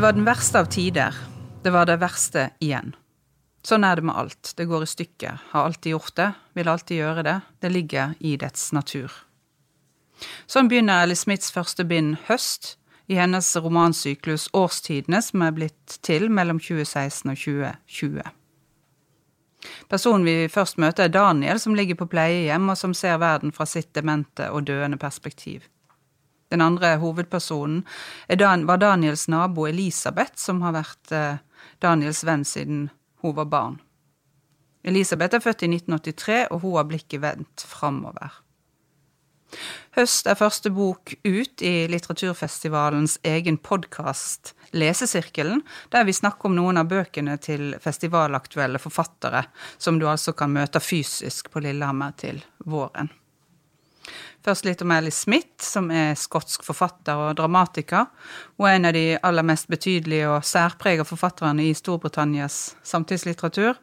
Det var den verste av tider. Det var det verste igjen. Sånn er det med alt. Det går i stykker. Har alltid gjort det. Vil alltid gjøre det. Det ligger i dets natur. Sånn begynner Ellie Smiths første bind Høst, i hennes romansyklus Årstidene, som er blitt til mellom 2016 og 2020. Personen vi først møter, er Daniel, som ligger på pleiehjem, og som ser verden fra sitt demente og døende perspektiv. Den andre hovedpersonen Dan, var Daniels nabo Elisabeth, som har vært eh, Daniels venn siden hun var barn. Elisabeth er født i 1983, og hun har blikket vendt framover. Høst er første bok ut i litteraturfestivalens egen podkast Lesesirkelen, der vi snakker om noen av bøkene til festivalaktuelle forfattere, som du altså kan møte fysisk på Lillehammer til våren. Først litt om Ellie Smith, som er skotsk forfatter og dramatiker. Hun er en av de aller mest betydelige og særprega forfatterne i Storbritannias samtidslitteratur.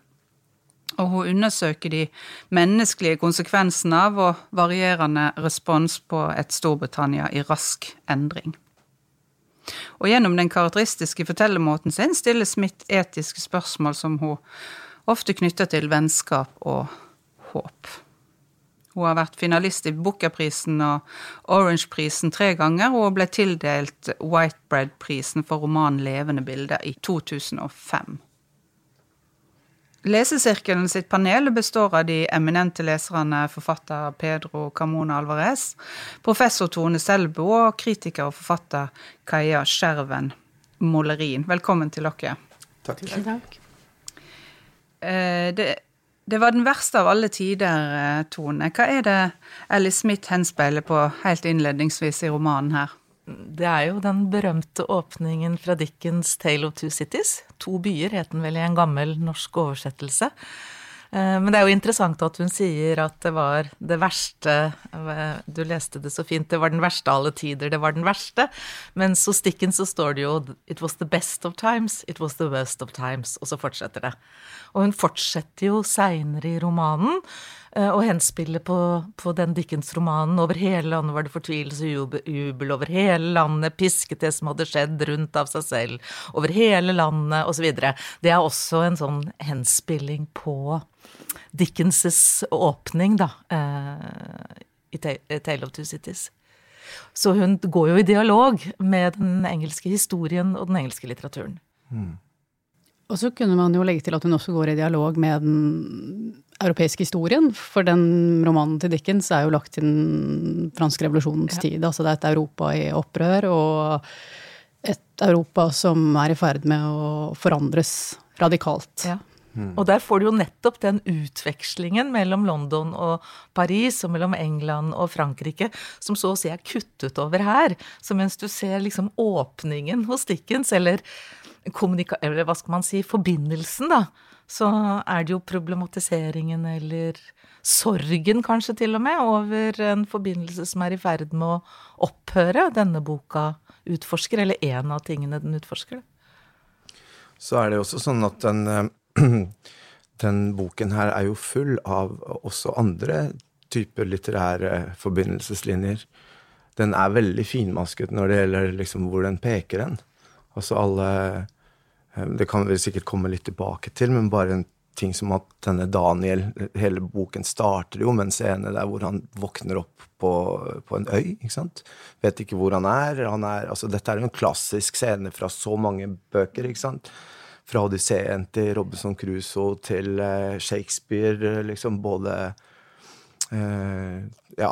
Og hun undersøker de menneskelige konsekvensene av og varierende respons på et Storbritannia i rask endring. Og gjennom den karakteristiske fortellermåten sin stiller Smith etiske spørsmål som hun ofte knytter til vennskap og håp. Hun har vært finalist i Booker-prisen og Orange-prisen tre ganger, og ble tildelt Whitebread-prisen for romanen Levende bilder i 2005. Lesesirkelen sitt panel består av de eminente leserne forfatter Pedro Camona Alvarez, professor Tone Selbo og kritiker og forfatter Kaja Skjerven Molerin. Velkommen til dere. Takk. Takk. Eh, det det var den verste av alle tider, eh, Tone. Hva er det Ellie Smith henspeiler på helt innledningsvis i romanen her? Det er jo den berømte åpningen fra Dickens Tale of Two Cities. To byer het den vel i en gammel norsk oversettelse. Eh, men det er jo interessant at hun sier at det var det verste eh, Du leste det så fint, det var den verste alle tider, det var den verste. Mens hos Dickens så står det jo It was the best of times, it was the worst of times. Og så fortsetter det. Og hun fortsetter jo seinere i romanen eh, og henspiller på, på den Dickens-romanen. Over hele landet var det fortvilelse og jubel. Over hele landet pisket det som hadde skjedd rundt av seg selv. Over hele landet, osv. Det er også en sånn henspilling på Dickens' åpning, da, eh, i Tale of Two Cities. Så hun går jo i dialog med den engelske historien og den engelske litteraturen. Mm. Og så kunne man jo legge til at hun også går i dialog med den europeiske historien. For den romanen til Dickens er jo lagt til den franske revolusjonens ja. tid. Altså det er et Europa i opprør, og et Europa som er i ferd med å forandres radikalt. Ja. Mm. Og der får du jo nettopp den utvekslingen mellom London og Paris, og mellom England og Frankrike, som så å si er kuttet over her. Så mens du ser liksom åpningen hos Dickens, eller, eller hva skal man si, forbindelsen, da, så er det jo problematiseringen eller sorgen kanskje til og med over en forbindelse som er i ferd med å opphøre, denne boka utforsker, eller en av tingene den utforsker. Så er det også sånn at den eh, den boken her er jo full av også andre typer litterære forbindelseslinjer. Den er veldig finmasket når det gjelder liksom hvor den peker hen. Altså alle eh, Det kan vi sikkert komme litt tilbake til, men bare en ting som at denne Daniel Hele boken starter jo med en scene der hvor han våkner opp på, på en øy. ikke sant? Vet ikke hvor han er. Han er altså, dette er jo en klassisk scene fra så mange bøker. ikke sant? Fra Odysseen til Robinson Crusoe til uh, Shakespeare, liksom både uh, Ja,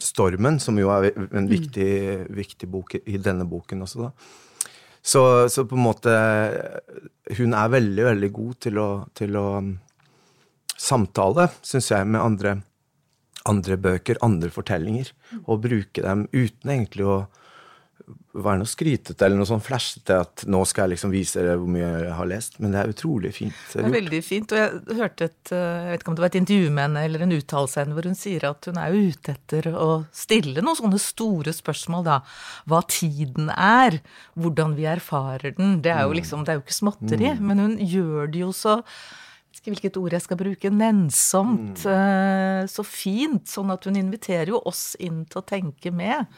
Stormen, som jo er en mm. viktig, mm. viktig bok i denne boken også, da. Så, så, på en måte Hun er veldig, veldig god til å, til å um, samtale, syns jeg, med andre, andre bøker, andre fortellinger, mm. og bruke dem uten egentlig å være noe skrytete eller noe sånn flashete at nå skal jeg liksom vise dere hvor mye jeg har lest. Men det er utrolig fint. Det er veldig fint. Og jeg hørte et eh, jeg vet ikke om det var et intervju med henne eller en uttalelse henne hvor hun sier at hun er ute etter å stille noen sånne store spørsmål, da. Hva tiden er, hvordan vi erfarer den. Det er jo mm. liksom, det er jo ikke småtteri, mm. men hun gjør det jo så hvilket ord jeg skal bruke, nennsomt, mm. så fint. Sånn at hun inviterer jo oss inn til å tenke med.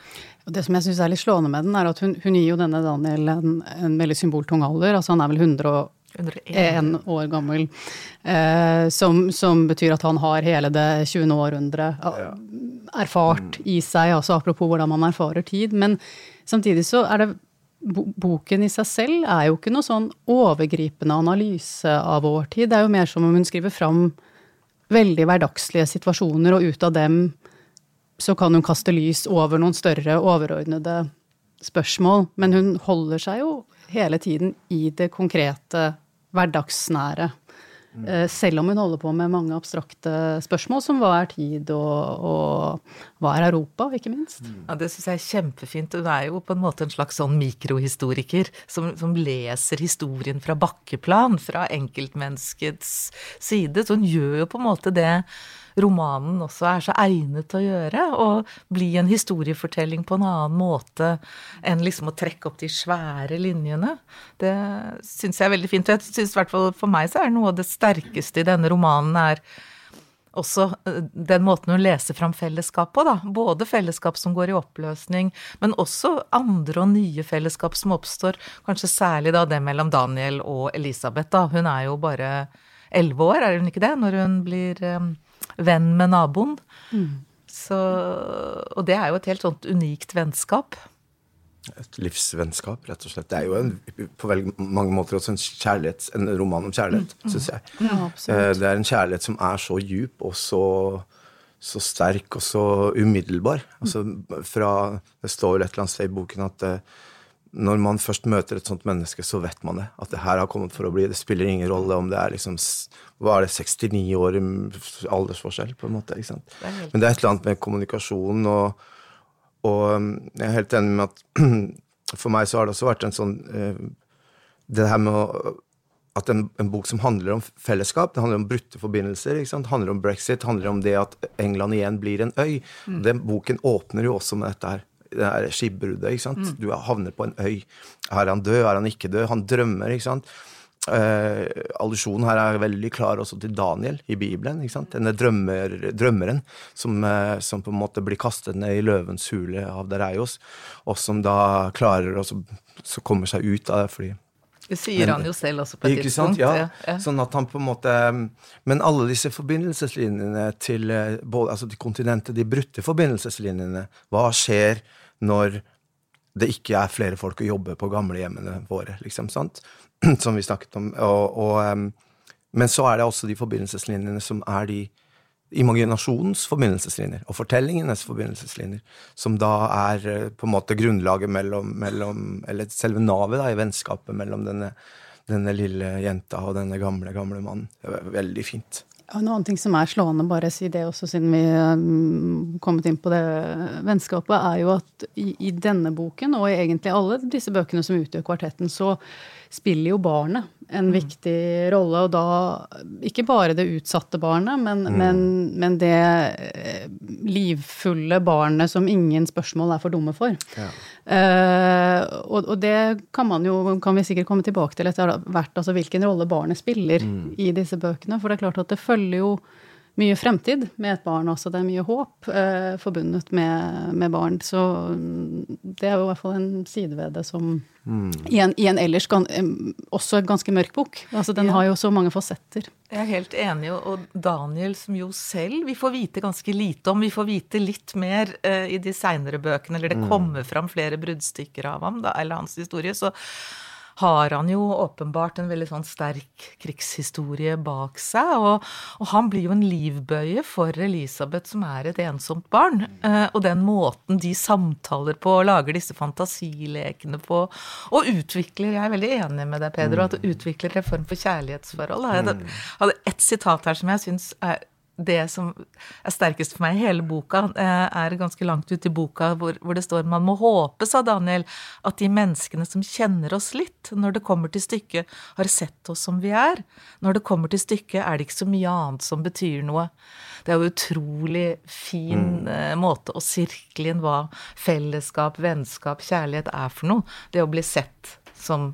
Og det som jeg syns er litt slående med den, er at hun, hun gir jo denne Daniel en, en veldig symboltung alder. Altså han er vel 101 år gammel. Eh, som, som, betyr at han har hele det 20. århundret erfart i seg. Altså apropos hvordan man erfarer tid. Men samtidig så er det boken i seg selv er jo ikke noe sånn overgripende analyse av vår tid. Det er jo mer som om hun skriver fram veldig hverdagslige situasjoner, og ut av dem så kan hun kaste lys over noen større, overordnede spørsmål. Men hun holder seg jo hele tiden i det konkrete, hverdagsnære. Mm. Selv om hun holder på med mange abstrakte spørsmål, som hva er tid, og, og hva er Europa, ikke minst. Mm. Ja, Det syns jeg er kjempefint. Hun er jo på en måte en slags sånn mikrohistoriker som, som leser historien fra bakkeplan, fra enkeltmenneskets side. Så hun gjør jo på en måte det romanen også er så egnet til å gjøre. Og bli en historiefortelling på en annen måte enn liksom å trekke opp de svære linjene. Det syns jeg er veldig fint. Jeg syns i hvert fall for meg så er noe av det sterkeste i denne romanen er også eh, den måten hun leser fram fellesskap på, da. Både fellesskap som går i oppløsning, men også andre og nye fellesskap som oppstår. Kanskje særlig da det mellom Daniel og Elisabeth, da. Hun er jo bare elleve år, er hun ikke det, når hun blir eh, venn med naboen. Mm. Så, og det er jo et helt sånt unikt vennskap. Et livsvennskap, rett og slett. Det er jo en, på veldig mange måter også en, kjærlighet, en roman om kjærlighet, mm. syns jeg. Ja, eh, det er en kjærlighet som er så djup og så, så sterk og så umiddelbar. Altså, fra, det står jo et eller annet sted i boken at uh, når man først møter et sånt menneske, så vet man det. At det her har kommet for å bli. Det spiller ingen rolle om det er liksom Hva er det, 69 år i aldersforskjell, på en måte. ikke sant? Det Men det er et eller annet med kommunikasjon, og, og um, jeg er helt enig med at for meg så har det også vært en sånn uh, Det her med å at en, en, bok som handler om fellesskap, det handler om brutte forbindelser, ikke sant? handler om brexit, handler om det at England igjen blir en øy. Mm. Den boken åpner jo også med dette her det her skipbruddet. ikke sant? Mm. Du havner på en øy. Er han død? Er han ikke død? Han drømmer, ikke sant? Uh, allusjonen her er veldig klar også til Daniel i Bibelen. ikke sant? Denne drømmer, drømmeren som, uh, som, på en måte blir kastet ned i løvens hule av Dereios, og som da klarer å så kommer seg ut av det fordi det sier han jo selv også på et tidspunkt. Ja. ja. Sånn at han på en måte Men alle disse forbindelseslinjene til, eh, både, altså til kontinentet, de brutte forbindelseslinjene, hva skjer når det ikke er flere folk å jobbe på gamlehjemmene våre, liksom, sant? Som vi snakket om. Og, og, um, men så er det også de forbindelseslinjene som er de imaginasjonens forbindelseslinjer, og fortellingenes forbindelseslinjer, som da er eh, på en måte grunnlaget mellom, mellom Eller selve navet da, i vennskapet mellom denne, denne lille jenta og denne gamle, gamle mannen. Det er veldig fint. En annen ting som er slående, bare si det også siden vi um, kommet inn på det vennskapet, er jo at i, i, denne boken, og i egentlig alle disse bøkene som utgjør kvartetten, så spiller jo barnet en mm. viktig rolle. Og da ikke bare det utsatte barnet, men, mm. men, men, det eh, livfulle barnet som ingen spørsmål er for dumme for. Ja. Uh, og, og, det kan man jo, kan vi sikkert komme tilbake til etter hvert, altså hvilken rolle barnet spiller mm. i disse bøkene. For det er klart at det følger jo mye fremtid med et barn også. Det er mye håp eh, forbundet med, med, barn. Så mm, det er jo i hvert fall en side ved det som mm. i, en, i, en, ellers kan, også ganske mørk bok. Altså Den ja. har jo så mange fasetter. Jeg er helt enig, og Daniel som jo selv vi får vite ganske lite om. Vi får vite litt mer eh, i de seinere bøkene, eller det mm. kommer fram flere bruddstykker av ham, da, eller hans historie. så har han jo åpenbart en veldig sånn sterk krigshistorie bak seg. Og, og, han blir jo en livbøye for Elisabeth, som er et ensomt barn. Eh, og den måten de samtaler på og lager disse fantasilekene på, og utvikler Jeg er veldig enig med deg, Pedro, at det utvikler en form for kjærlighetsforhold. Jeg hadde ett sitat her som jeg syns er det som er sterkest for meg i hele boka, eh, er ganske langt ute i boka hvor, hvor, det står man må håpe, sa Daniel, at de menneskene som kjenner oss litt, når det kommer til stykket, har sett oss som vi er. Når det kommer til stykket, er det ikke så mye annet som betyr noe. Det er jo utrolig fin mm. Eh, måte å sirkle inn hva fellesskap, vennskap, kjærlighet er for noe. Det å bli sett som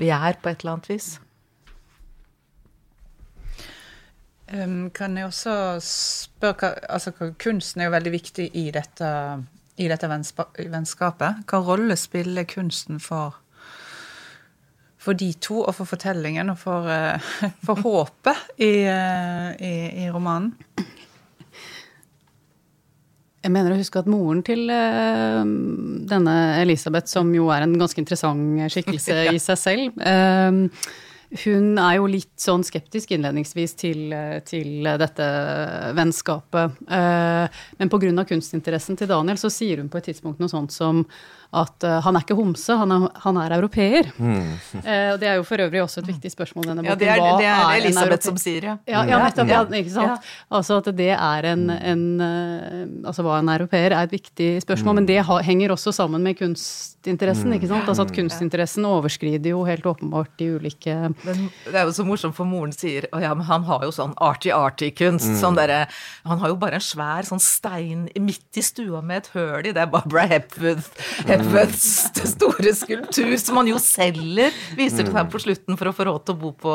vi er, på et eller annet vis. Um, kan jeg også spørre hva, altså, Kunsten er jo veldig viktig i dette, i dette vennskapet. Hva rolle spiller kunsten for, for de to, og for fortellingen, og for, uh, for håpet i, uh, i, i, romanen? Jeg mener å huske at moren til uh, denne Elisabeth, som jo er en ganske interessant skikkelse i seg selv hun er jo litt sånn skeptisk innledningsvis til, til dette vennskapet. Eh, men pga. kunstinteressen til Daniel så sier hun på et tidspunkt noe sånt som at uh, han er ikke homse, han er, han er europeer. Mm. Uh, det er jo for øvrig også et viktig spørsmål denne boken. Ja, det er, det er Elisabeth som sier, ja. Ja, ja nettopp. Ja, ikke sant. Ja. Altså at det er en, en uh, Altså hva en europeer er et viktig spørsmål, mm. men det ha, henger også sammen med kunstinteressen, ikke sant. Altså at kunstinteressen overskrider jo helt åpenbart de ulike men Det er jo så morsomt, for moren sier å ja, men han har jo sånn arty-arty-kunst. Mm. Sånn derre Han har jo bare en svær sånn stein midt i stua med et høl i. Det er Barbara Hepworth. Edwards store skulptur, som han jo selger, viser det seg på slutten, for å få råd til å bo på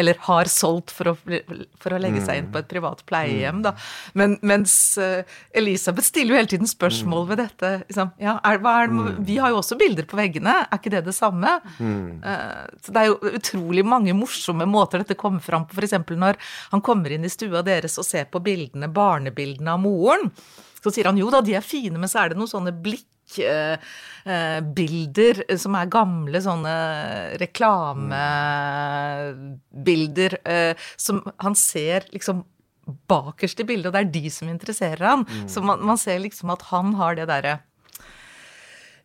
Eller har solgt for å, for å legge seg inn på et privat pleiehjem, da. Men, mens uh, Elisabeth stiller jo hele tiden spørsmål ved dette. Liksom, ja, er, er vi har jo også bilder på veggene, er ikke det det samme? Uh, så det er jo utrolig mange morsomme måter dette kommer fram på, f.eks. når han kommer inn i stua deres og ser på bildene, barnebildene av moren. Så sier han jo da, de er fine, men så er det noen sånne blikk bilder som er gamle sånne reklamebilder eh, som han ser liksom bakerst i bildet, og det er de som interesserer han. Mm. Så man, man, ser liksom at han har det derre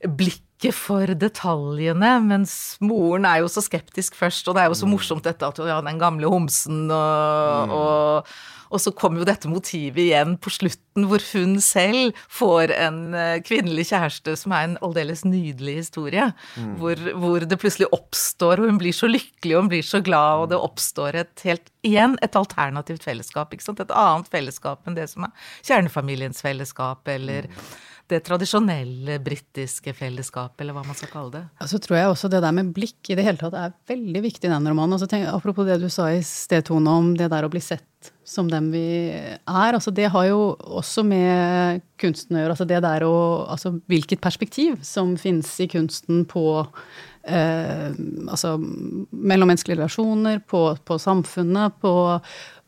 blikket for detaljene, mens moren er jo så skeptisk først, og det er jo så mm. morsomt dette at ja, den gamle homsen og, mm. og og så kommer jo dette motivet igjen på slutten, hvor hun selv får en eh, kvinnelig kjæreste som er en aldeles nydelig historie. Mm. Hvor, hvor, det plutselig oppstår, og hun blir så lykkelig og hun blir så glad, og det oppstår et helt Igjen et alternativt fellesskap. ikke sant? Et annet fellesskap enn det som er kjernefamiliens fellesskap, eller mm det tradisjonelle britiske fellesskapet, eller hva man skal kalle det. Så tror jeg også det der med blikk i det hele tatt er veldig viktig i den romanen. Altså, tenk, apropos det du sa i sted, Tone, om det der å bli sett som dem vi er. Altså, det har jo også med kunsten å gjøre. Altså, det der å Altså hvilket perspektiv som finnes i kunsten på eh, altså mellommenneskelige relasjoner, på, på samfunnet, på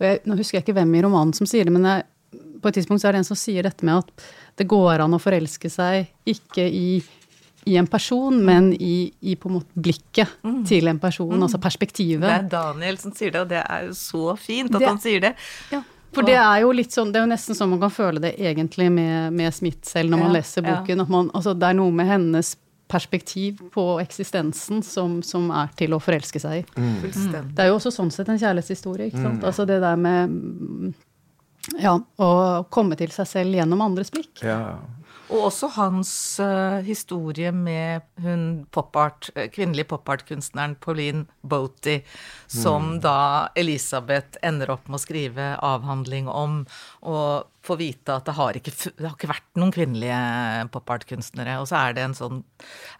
jeg, Nå husker jeg ikke hvem i romanen som sier det, men jeg, på et tidspunkt så er det en som sier dette med at det går an å forelske seg ikke i, i en person, men i, i, på en måte blikket mm. til en person, mm. altså perspektivet. Det er Daniel som sier det, og det er jo så fint at det, han sier det. Ja. For det er jo litt sånn, det er jo nesten sånn man kan føle det egentlig med, med Smith selv når man ja, leser boken. Ja. At man, altså det er noe med hennes perspektiv på eksistensen som, som er til å forelske seg i. Mm. Det er jo også sånn sett en kjærlighetshistorie. ikke sant? Mm. Altså det der med ja, og komme til seg selv gjennom andres blikk. Ja. Og også hans uh, historie med hun popart, eh, kvinnelige popartkunstneren Pauline Boaty, som mm. da Elisabeth ender opp med å skrive avhandling om. Og får vite at det har ikke, det har ikke vært noen kvinnelige popartkunstnere. Og så er det en sånn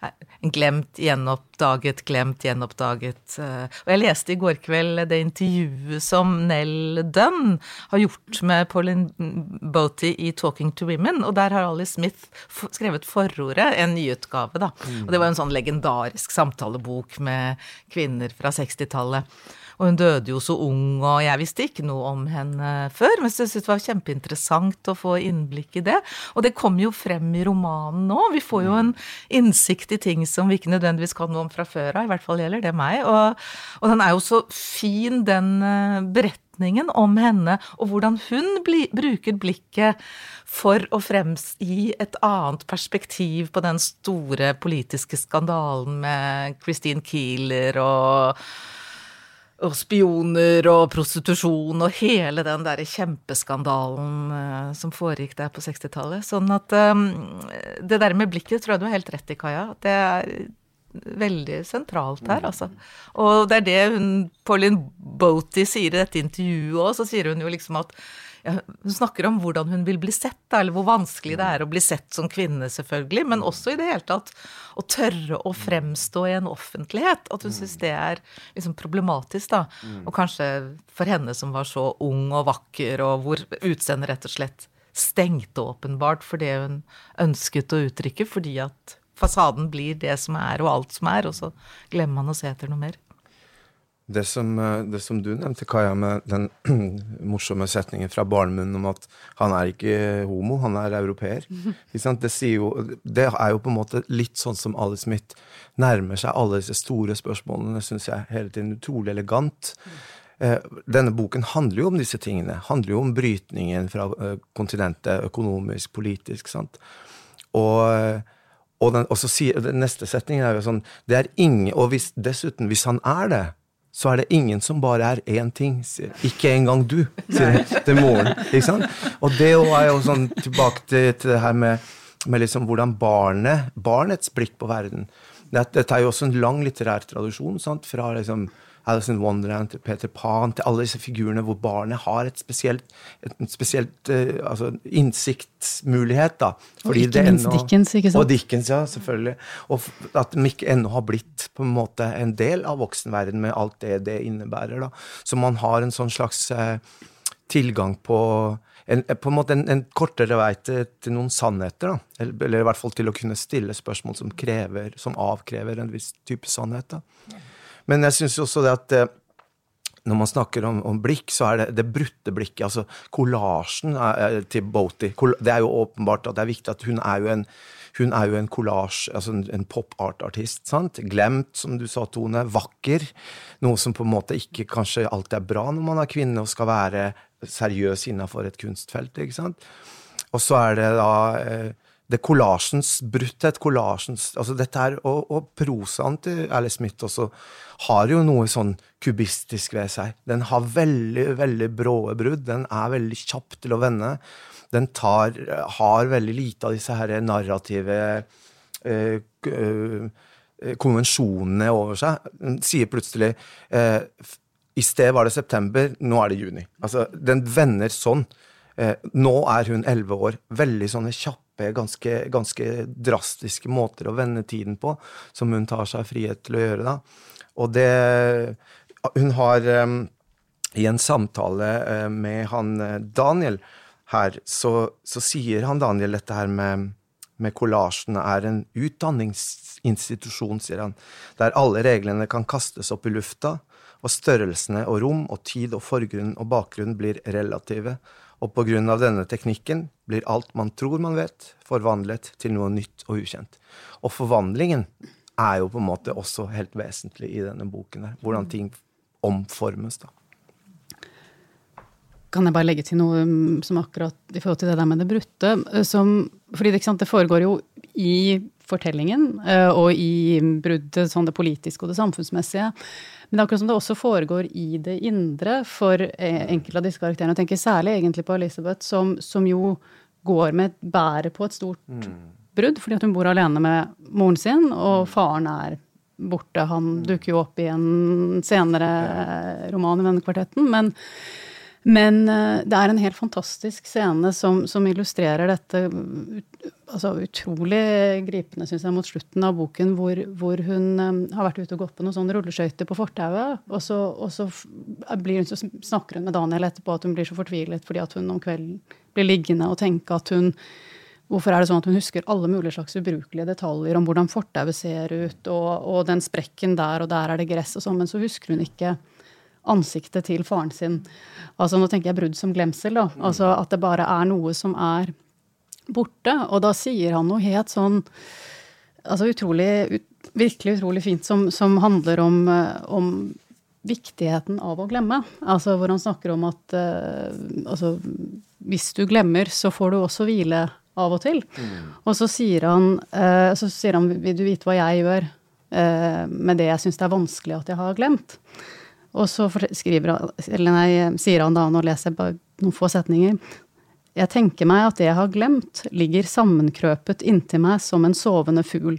en glemt, gjenoppdaget, glemt, gjenoppdaget eh, Og jeg leste i går kveld det intervjuet som Nell Dunn har gjort med Pauline Boaty i 'Talking to Women', og der har Alice Smith skrevet forordet, en nyutgave, da. Og det var en sånn legendarisk samtalebok med kvinner fra 60-tallet. Og hun døde jo så ung, og jeg visste ikke noe om henne før. Men jeg syntes det var kjempeinteressant å få innblikk i det. Og det kommer jo frem i romanen nå. Vi får jo en innsikt i ting som vi ikke nødvendigvis kan noe om fra før av. I hvert fall gjelder det meg. Og, og den er jo så fin, den uh, beretningen om henne, og hvordan hun bli, bruker blikket for å fremgi et annet perspektiv på den store politiske skandalen med Christine Keeler og og spioner og prostitusjon og hele den derre kjempeskandalen uh, som foregikk der på 60-tallet. Sånn at um, det der med blikket tror jeg du har helt rett i, Kaja. Det er veldig sentralt her, altså. Og det er det hun Pauline Boaty sier i dette intervjuet òg, så sier hun jo liksom at Hun snakker om hvordan hun vil bli sett, eller hvor vanskelig det er å bli sett som kvinne, selvfølgelig, men også i det hele tatt å tørre å fremstå i en offentlighet. At hun syns det er liksom problematisk, da. Og kanskje for henne som var så ung og vakker, og hvor utseendet rett og slett stengte åpenbart for det hun ønsket å uttrykke, fordi at fasaden blir det som er, og alt som er, og så glemmer man å se etter noe mer. Det som, eh, det som, du nevnte, Kaja, med den morsomme setningen fra barnemunnen om at han er ikke homo, han er europeer. Det, jo, det, er jo på en måte litt sånn som Alice Smith nærmer seg alle disse store spørsmålene, syns jeg, hele tiden utrolig elegant. Eh, denne boken handler jo om disse tingene. Handler jo om brytningen fra eh, kontinentet, økonomisk, politisk. sant? Og, og, den, og så sier, den neste setningen er jo sånn det er ingen, Og hvis, dessuten, hvis han er det, så er det ingen som bare er én ting. Ikke engang du, sier jeg til moren. Ikke sant? Og det er jo sånn tilbake til, til det her med, med liksom hvordan barnet, barnets blikk på verden Dette er jo også en lang litterær tradisjon sant? fra liksom Alice in Wonderland til Peter Pan, til alle disse figurene hvor barnet har et spesielt, et spesielt uh, altså innsiktsmulighet. da. Fordi og ikke minst ennå, Dickens, ikke sant? Og Dickens, ja, selvfølgelig. Og at de ikke ennå har blitt på en måte en del av voksenverden med alt det det innebærer. da. Så man har en sånn slags uh, tilgang på en, på en måte en, en kortere vei til, til, noen sannheter. da. Eller, eller, i hvert fall til å kunne stille spørsmål som, krever, som avkrever en viss type sannhet. da. Men jeg syns også det at eh, når man snakker om, om, blikk, så er det det brutte blikket. altså Kollasjen til Boaty Det er jo åpenbart at det er viktig at hun er jo en hun er jo en collage, altså en, en pop art-artist. sant? Glemt, som du sa, Tone. Vakker. Noe som på en måte ikke kanskje alltid er bra når man er kvinne og skal være seriøs innafor et kunstfelt. ikke sant? Og så er det da eh, det kollasjens brutthet, kollasjens altså dette her, Og, og prosaen til Alice Smith også har jo noe sånn kubistisk ved seg. Den har veldig, veldig bråe brudd. Den er veldig kjapp til å vende. Den tar, har veldig lite av disse her narrative øh, øh, konvensjonene over seg. Den sier plutselig øh, I sted var det september, nå er det juni. Altså, den vender sånn. nå er hun elleve år. Veldig sånne kjappe kjappe, ganske, ganske, drastiske måter å vende tiden på, som hun tar seg frihet til å gjøre. da. Og det Hun har um, I en samtale uh, med han uh, Daniel her, så, så, sier han Daniel dette her med med kollasjene er en utdanningsinstitusjon, sier han, der alle reglene kan kastes opp i lufta, og størrelsene og rom og tid og forgrunn og bakgrunn blir relative, og på grunn av denne teknikken blir alt man tror man vet, forvandlet til noe nytt og ukjent. Og forvandlingen er jo på en måte også helt vesentlig i denne boken. her, Hvordan ting omformes, da. Kan jeg bare legge til noe mm, som akkurat i forhold til det der med det brutte? Eh, som, fordi det, sant, det foregår jo i fortellingen eh, og i bruddet, sånn det politiske og det samfunnsmessige. Men det er akkurat som det også foregår i det indre for eh, enkelte av disse karakterene. Jeg tenker særlig egentlig på Elisabeth, som, som jo går med bæret på et stort mm. brudd, fordi hun bor alene med moren sin, og mm. faren er borte. Han mm. dukker jo opp i en senere roman i denne kvartetten. men men eh, det er en helt fantastisk scene som, som illustrerer dette altså utrolig gripende, syns jeg, mot slutten av boken, hvor, hvor hun um, har vært ute og gått på noen sånne rulleskøyter på fortauet. Og, så, og så, hun, så, snakker hun med Daniel etterpå at hun blir så fortvilet fordi at hun om kvelden blir liggende og tenke at hun Hvorfor er det sånn at hun husker alle mulige slags ubrukelige detaljer om hvordan fortauet ser ut, og, og, den sprekken der, og der er det gress og sånn, men så husker hun ikke ansiktet til faren sin. Altså Nå tenker jeg brudd som glemsel. da, altså At det bare er noe som er borte. Og da sier han noe helt sånn altså utrolig, ut, virkelig utrolig fint som, som handler om, eh, om, viktigheten av å glemme. Altså hvor han snakker om at uh, altså, hvis du glemmer, så får du også hvile av og til. Mm. Og så sier han, uh, så sier han vil du vite hva jeg gjør uh, med det jeg syns det er vanskelig at jeg har glemt? Og så skriver, nei, sier han da, nå leser jeg bare noen få setninger, jeg tenker meg at det jeg har glemt, ligger sammenkrøpet inntil meg som en sovende fugl.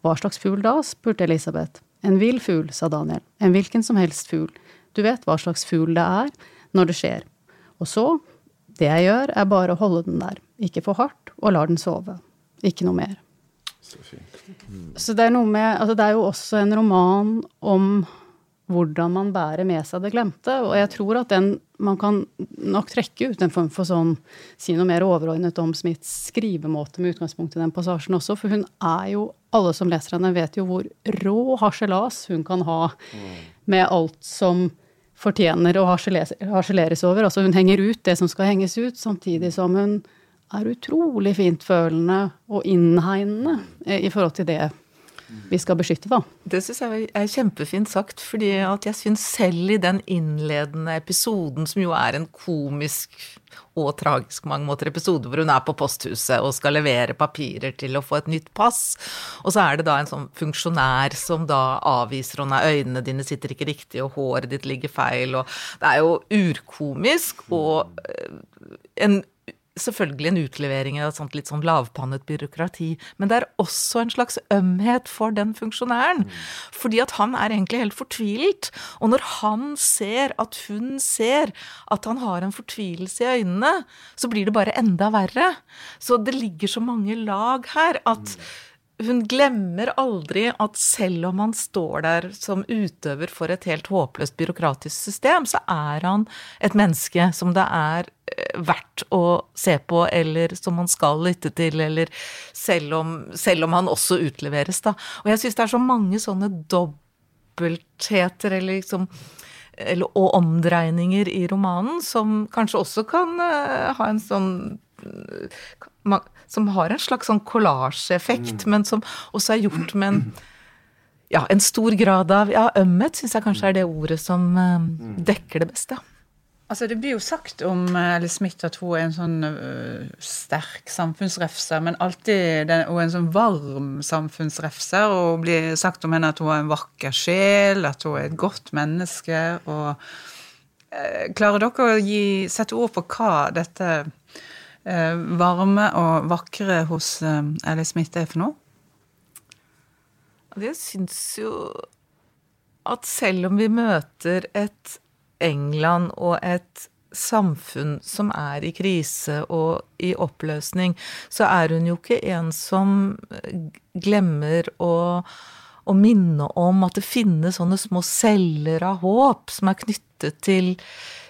Hva slags fugl da? spurte Elisabeth. En vill fugl, sa Daniel. En hvilken som helst fugl. Du vet hva slags fugl det er når det skjer. Og så, Det jeg gjør, er bare å holde den der. Ikke for hardt, og lar den sove. Ikke noe mer. Så fint. Mm. Så det er noe med Altså, det er jo også en roman om hvordan man bærer med seg det glemte. Og jeg tror at den Man kan nok trekke ut en form for sånn Si noe mer overordnet om Smiths skrivemåte med utgangspunkt i den passasjen også, for hun er jo Alle som leser henne, vet jo hvor rå harselas hun kan ha med alt som fortjener å harseleres over. Altså hun henger ut det som skal henges ut, samtidig som hun er utrolig fintfølende og innhegnende i forhold til det vi skal beskytte, da. Det syns jeg er kjempefint sagt, fordi at jeg syns selv i den innledende episoden, som jo er en komisk og tragisk mange måter episode hvor hun er på posthuset og skal levere papirer til å få et nytt pass, og så er det da en sånn funksjonær som da avviser henne, øynene dine sitter ikke riktig, og håret ditt ligger feil, og det er jo urkomisk og eh, en selvfølgelig en utlevering av et sånt litt sånn lavpannet byråkrati, men det er også en slags ømhet for den funksjonæren. Mm. Fordi at han er egentlig helt fortvilt. Og når han ser at hun ser at han har en fortvilelse i øynene, så blir det bare enda verre. Så det ligger så mange lag her at mm hun glemmer aldri at selv om han står der som utøver for et helt håpløst byråkratisk system, så er han et menneske som det er eh, verdt å se på, eller som man skal lytte til, eller selv om, selv om han også utleveres, da. Og jeg syns det er så mange sånne dobbeltheter, eller liksom eller, og omdreininger i romanen som kanskje også kan uh, ha en sånn som har en slags sånn kollasjeeffekt, mm. men som også er gjort med en ja, en stor grad av ja, ømhet, syns jeg kanskje er det ordet som uh, dekker det beste. Altså, Det blir jo sagt om Alice Smith at hun er en sånn uh, sterk samfunnsrefser, men alltid den, hun er en sånn varm samfunnsrefser. Og blir sagt om henne at hun har en vakker sjel, at hun er et godt menneske. og uh, Klarer dere å gi, sette ord på hva dette Eh, varme og vakre hos Ellie eh, Smith er for noe? Jeg syns jo at selv om vi møter et England og et samfunn som er i krise og i oppløsning, så er hun jo ikke en som glemmer å, å minne om at det finnes sånne små celler av håp som er knyttet til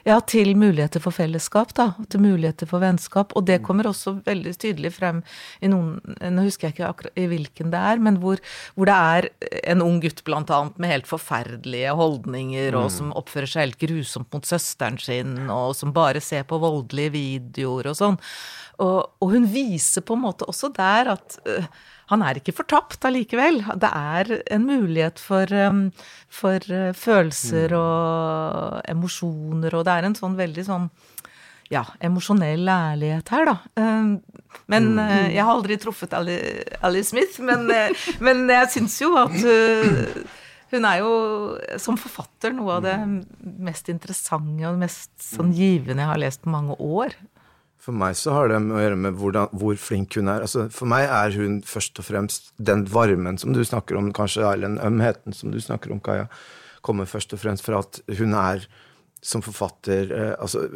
ja, til muligheter for fellesskap, da. Til muligheter for vennskap. Og det mm. kommer også veldig tydelig frem i noen Nå husker jeg ikke akkurat i hvilken det er, men hvor, hvor det er en ung gutt blant annet med helt forferdelige holdninger, mm. og som oppfører seg helt grusomt mot søsteren sin, og som bare ser på voldelige videoer og sånn. Og, og hun viser på en måte også der at uh, han er ikke fortapt allikevel. Det er en mulighet for, um, for uh, følelser mm. og emosjoner, og det er en sånn veldig sånn ja, emosjonell ærlighet her, da. Um, men mm. uh, jeg har aldri truffet Ali, Smith, men, uh, men jeg syns jo at hun er jo som forfatter noe av det mest interessante og mest sånn givende jeg har lest på mange år. For meg så har det å gjøre med hvordan, hvor flink hun er. Altså, for meg er hun først og fremst den varmen som du snakker om, kanskje, eller den ømheten som du snakker om, Kaja, kommer først og fremst fra at hun er som forfatter eh, altså,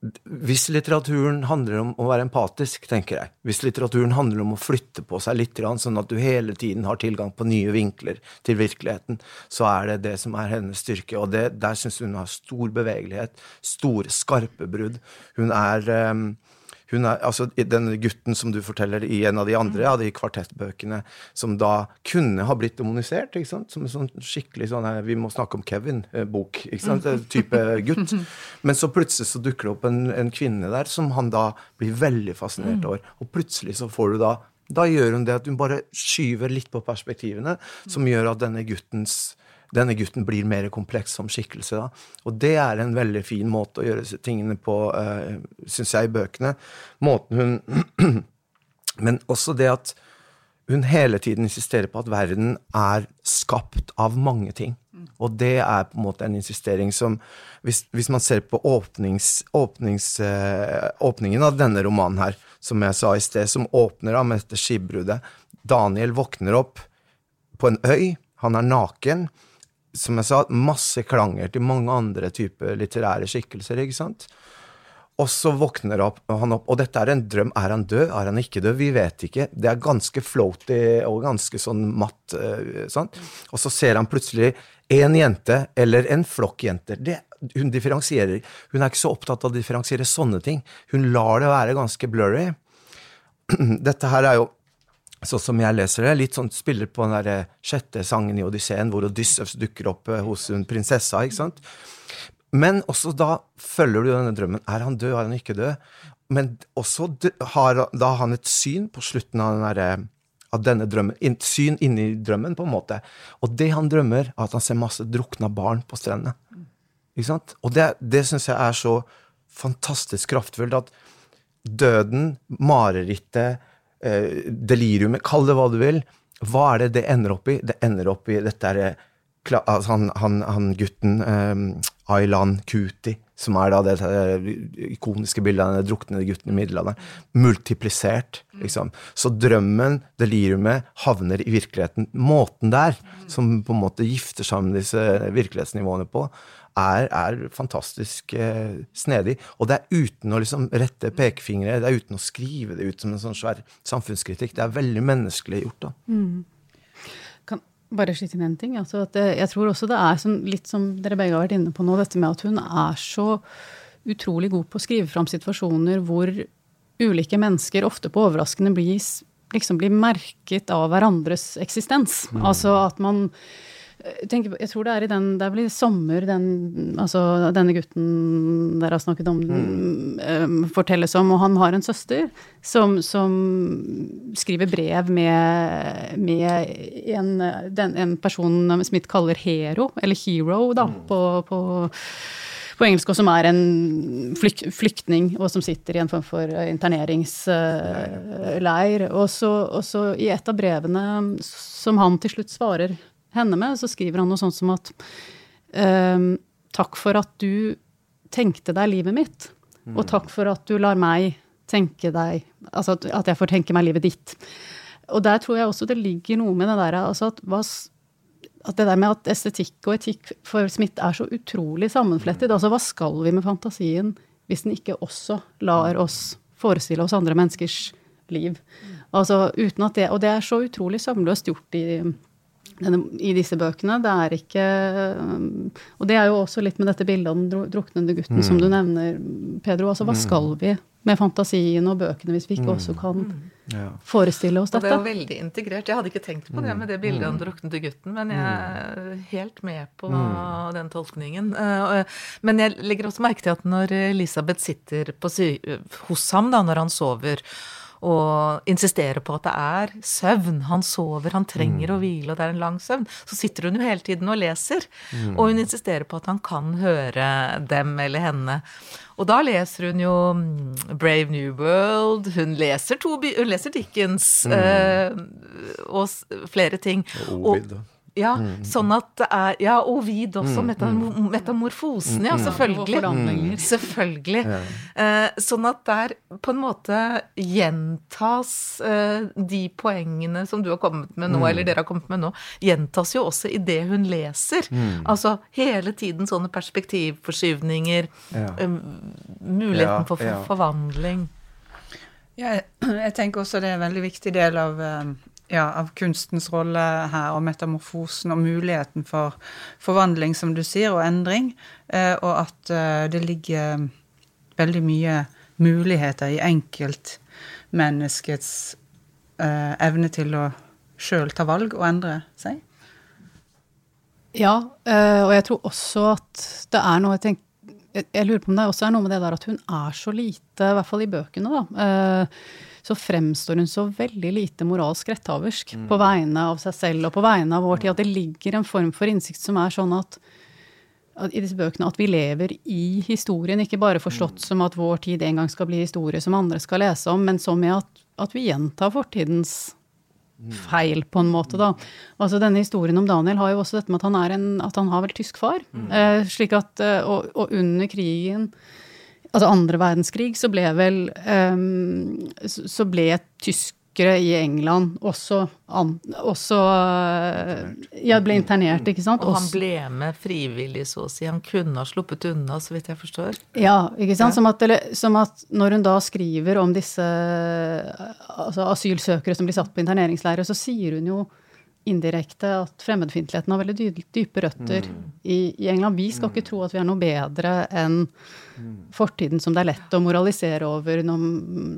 hvis litteraturen handler om å være empatisk, tenker jeg, hvis litteraturen handler om å flytte på seg litt, sånn at du hele tiden har tilgang på nye vinkler til virkeligheten, så er det det som er hennes styrke. Og det, der syns hun har stor bevegelighet, store, skarpe brudd. Hun er um, hun er, altså Den gutten som du forteller i en av de andre av de kvartettbøkene, som da kunne ha blitt demonisert, ikke sant? som en sånn skikkelig sånn Vi må snakke om Kevin-bok. ikke sant? Type gutt. Men så plutselig så dukker det opp en, en kvinne der som han da blir veldig fascinert over. Og plutselig så får du da da gjør hun det at hun bare skyver litt på perspektivene, som gjør at denne guttens denne gutten blir mer kompleks som skikkelse. Da. Og det er en veldig fin måte å gjøre tingene på, uh, eh, syns jeg, i bøkene. Måten hun Men også det at hun hele tiden insisterer på at verden er skapt av mange ting. Og det er på en måte en insistering som Hvis, hvis man ser på åpnings, åpnings, uh, åpningen av denne romanen her, som jeg sa i sted, som åpner da med dette skipbruddet Daniel våkner opp på en øy, han er naken som jeg sa, masse klanger til mange andre typer litterære skikkelser. ikke sant? Og så våkner han opp, og dette er en drøm. Er han død? Er han ikke død? Vi vet ikke. Det er ganske floaty og ganske sånn matt. Sånn. Og så ser han plutselig en jente eller en flokk jenter. Det, hun differensierer. Hun er ikke så opptatt av å differensiere sånne ting. Hun lar det være ganske blurry. Dette her er jo sånn som jeg leser det, litt sånn spiller på den der sjette sangen i Odysseen, hvor Odysseus dukker opp hos en prinsessa. ikke sant? Men også da følger du denne drømmen. Er han død, er han ikke død? Men også har da han et syn på slutten av, der, av denne drømmen. Et syn inni drømmen, på en måte. Og det han drømmer, er at han ser masse drukna barn på strendene. Ikke sant? Og det, det syns jeg er så fantastisk kraftfullt. At døden, marerittet, eh, deliriumet, kall det hva du vil, hva er det det ender opp i? Det ender opp i dette er, altså han, han, han, gutten um, Aylan Kuti, som er da det ikoniske bildet av den druknede gutten i middelalderen, multiplisert. Liksom. Så drømmen, deliriumet, havner i virkeligheten. Måten der, som på en måte gifter sammen disse virkelighetsnivåene på, er, er fantastisk eh, snedig. Og det er uten å liksom rette pekefingre, det er uten å skrive det ut som en sånn svær samfunnskritikk. Det er veldig menneskelig gjort. da. Mm bare skyte inn en ting. Altså det, jeg tror også det er som, litt som dere begge har vært inne på nå, dette med at hun er så utrolig god på å skrive fram situasjoner hvor ulike mennesker ofte på overraskende blir, liksom blir merket av hverandres eksistens. Mm. Altså at man Tenk, jeg tror det er i den Det er vel i sommer den, altså, denne gutten dere har snakket om, mm. um, fortelles om. Og han har en søster som, som skriver brev med, med en, den, en, person Smith kaller hero, eller hero, da, mm. på, på på engelsk, og som er en flyk, flyktning, og som sitter i en form for interneringsleir. Uh, og, så, og så i et av brevene som han til slutt svarer henne med, så skriver han noe sånt som at um, Takk for at du tenkte deg livet mitt, mm. og takk for at du lar meg tenke deg Altså at, at, jeg får tenke meg livet ditt. Og der tror jeg også det ligger noe med det der altså at, hva, at det der med at estetikk og etikk for Smith er så utrolig sammenflettet. Mm. Altså hva skal vi med fantasien hvis den ikke også lar oss forestille oss andre menneskers liv? Mm. Altså uten at det, Og det er så utrolig sømløst gjort i i disse bøkene. Det er ikke um, Og det er jo også litt med dette bildet av den druknende gutten mm. som du nevner, Pedro. Altså hva mm. skal vi med fantasien og bøkene hvis vi ikke mm. også kan ja. forestille oss dette? Og det er jo veldig integrert. Jeg hadde ikke tenkt på det med det bildet av den druknede gutten, men jeg er helt med på den tolkningen. Eh, men jeg legger også merke til at når Elisabeth sitter hos ham da, når han sover, og insisterer på at det er søvn. Han sover, han trenger mm. å hvile, og det er en lang søvn. Så sitter hun jo hele tiden og leser. Mm. Og hun insisterer på at han kan høre dem eller henne. Og da leser hun jo mm, Brave New World, hun leser, Toby, hun leser Dickens mm. øh, og flere ting. Og Ovid, da. Ja, mm. sånn at det er Ja, Ovid også. Mm. mm. Metamorfosen, ja, mm. selvfølgelig. Selvfølgelig. Ja. Eh, sånn at der på en måte gjentas uh, de poengene som du har kommet med nå, mm. eller dere har kommet med nå, gjentas jo også i det hun leser. Mm. Altså hele tiden sånne perspektivforskyvninger. Ja. uh, muligheten for, for forvandling. Jeg, jeg tenker også det er en veldig viktig del av eh, ja, av kunstens rolle her, og metamorfosen og muligheten for forvandling, som du sier, og endring. Eh, og at eh, det ligger veldig mye muligheter i enkeltmenneskets eh, evne til å sjøl ta valg og endre seg. Ja, og jeg tror også at det er noe jeg tenker jeg lurer på om det også er noe med det der at hun er så lite, i hvert fall i bøkene, da så fremstår hun så veldig lite moralsk retthaversk mm. på vegne av seg selv og på vegne av vår tid. At det ligger en form for innsikt som er sånn at, at i disse bøkene at vi lever i historien, ikke bare forstått mm. som at vår tid en gang skal bli historie som andre skal lese om, men som i at, at vi gjentar fortidens mm. feil, på en måte, da. Altså Denne historien om Daniel har jo også dette med at han, er en, at han har vel tysk far. Mm. Eh, slik at, eh, og, og, under krigen altså andre verdenskrig, så ble vel um, Så ble tyskere i England også, an, også ja, ble internert, ikke sant. Og han ble med frivillig, så å si. Han kunne ha sluppet unna, så vidt jeg forstår. Ja, ikke sant. Som at, eller, som at når hun da skriver om disse altså asylsøkere som blir satt på interneringsleirer, så sier hun jo indirekte at fremmedfiendtligheten har veldig dype røtter mm. i, i, England. Vi skal mm. ikke tro at vi er noe bedre enn mm. fortiden som det er lett å moralisere over. Når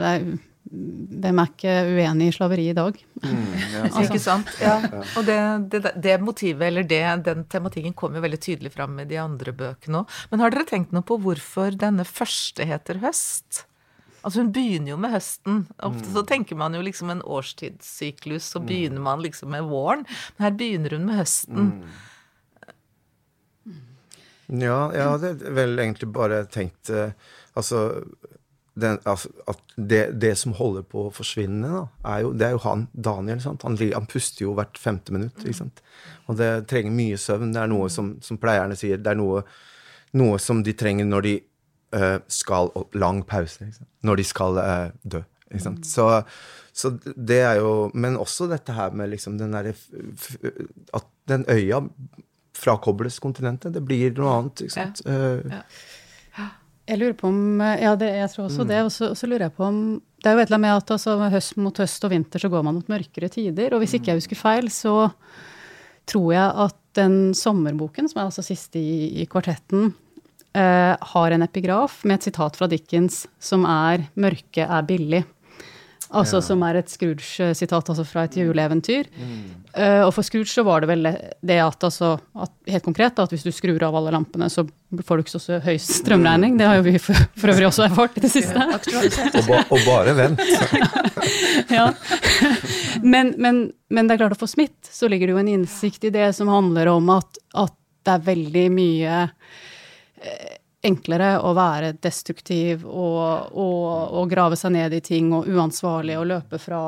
det er hvem er ikke uenig i slaveri i dag? Mm, ja, altså. Ikke sant. Ja. Og det, det, det, motivet, eller det, den tematikken kommer jo veldig tydelig fram i de andre bøkene òg. Men har dere tenkt noe på hvorfor denne første heter Høst? Altså Hun begynner jo med høsten. Ofte mm. så tenker man jo liksom en årstidssyklus, så mm. begynner man liksom med våren. Men her begynner hun med høsten. Mm. Ja, jeg hadde vel egentlig bare tenkt uh, Altså den, altså, at det, det, som holder på å forsvinne, da, er jo, det er jo han, Daniel. Han, han, puster jo hvert femte minutt. Og det trenger mye søvn. Det er noe som, som pleierne sier, det er noe, noe, som de trenger når de skal Lang pause. Når de skal uh, dø. Så, så, det er jo Men også dette her med liksom den derre At den øya frakobles kontinentet. Det blir noe annet, ikke sant. Ja. Uh, ja. Jeg lurer på om Ja, det, jeg tror også mm. det. Og så, så, lurer jeg på om Det er jo et eller annet med at altså, høst mot høst og vinter så går man mot mørkere tider. Og hvis ikke jeg mm. husker feil, så tror jeg at den sommerboken, som er altså siste i, i kvartetten, eh, har en epigraf med et sitat fra Dickens som er 'Mørket er billig'. Altså ja. Som er et Scrooge-sitat altså fra et juleeventyr. Mm. Uh, og for Scrooge så var det vel det at, altså, at helt konkret at hvis du skrur av alle lampene, så får du ikke så høy strømregning. Det har jo vi for, for øvrig også erfart i det siste. Ja, og, ba, og, bare vent. ja. Men, men, men, det er klart at for Smith så ligger det jo en innsikt i det som handler om at, at det er veldig mye enklere å være destruktiv og, og, og, grave seg ned i ting og uansvarlig og løpe fra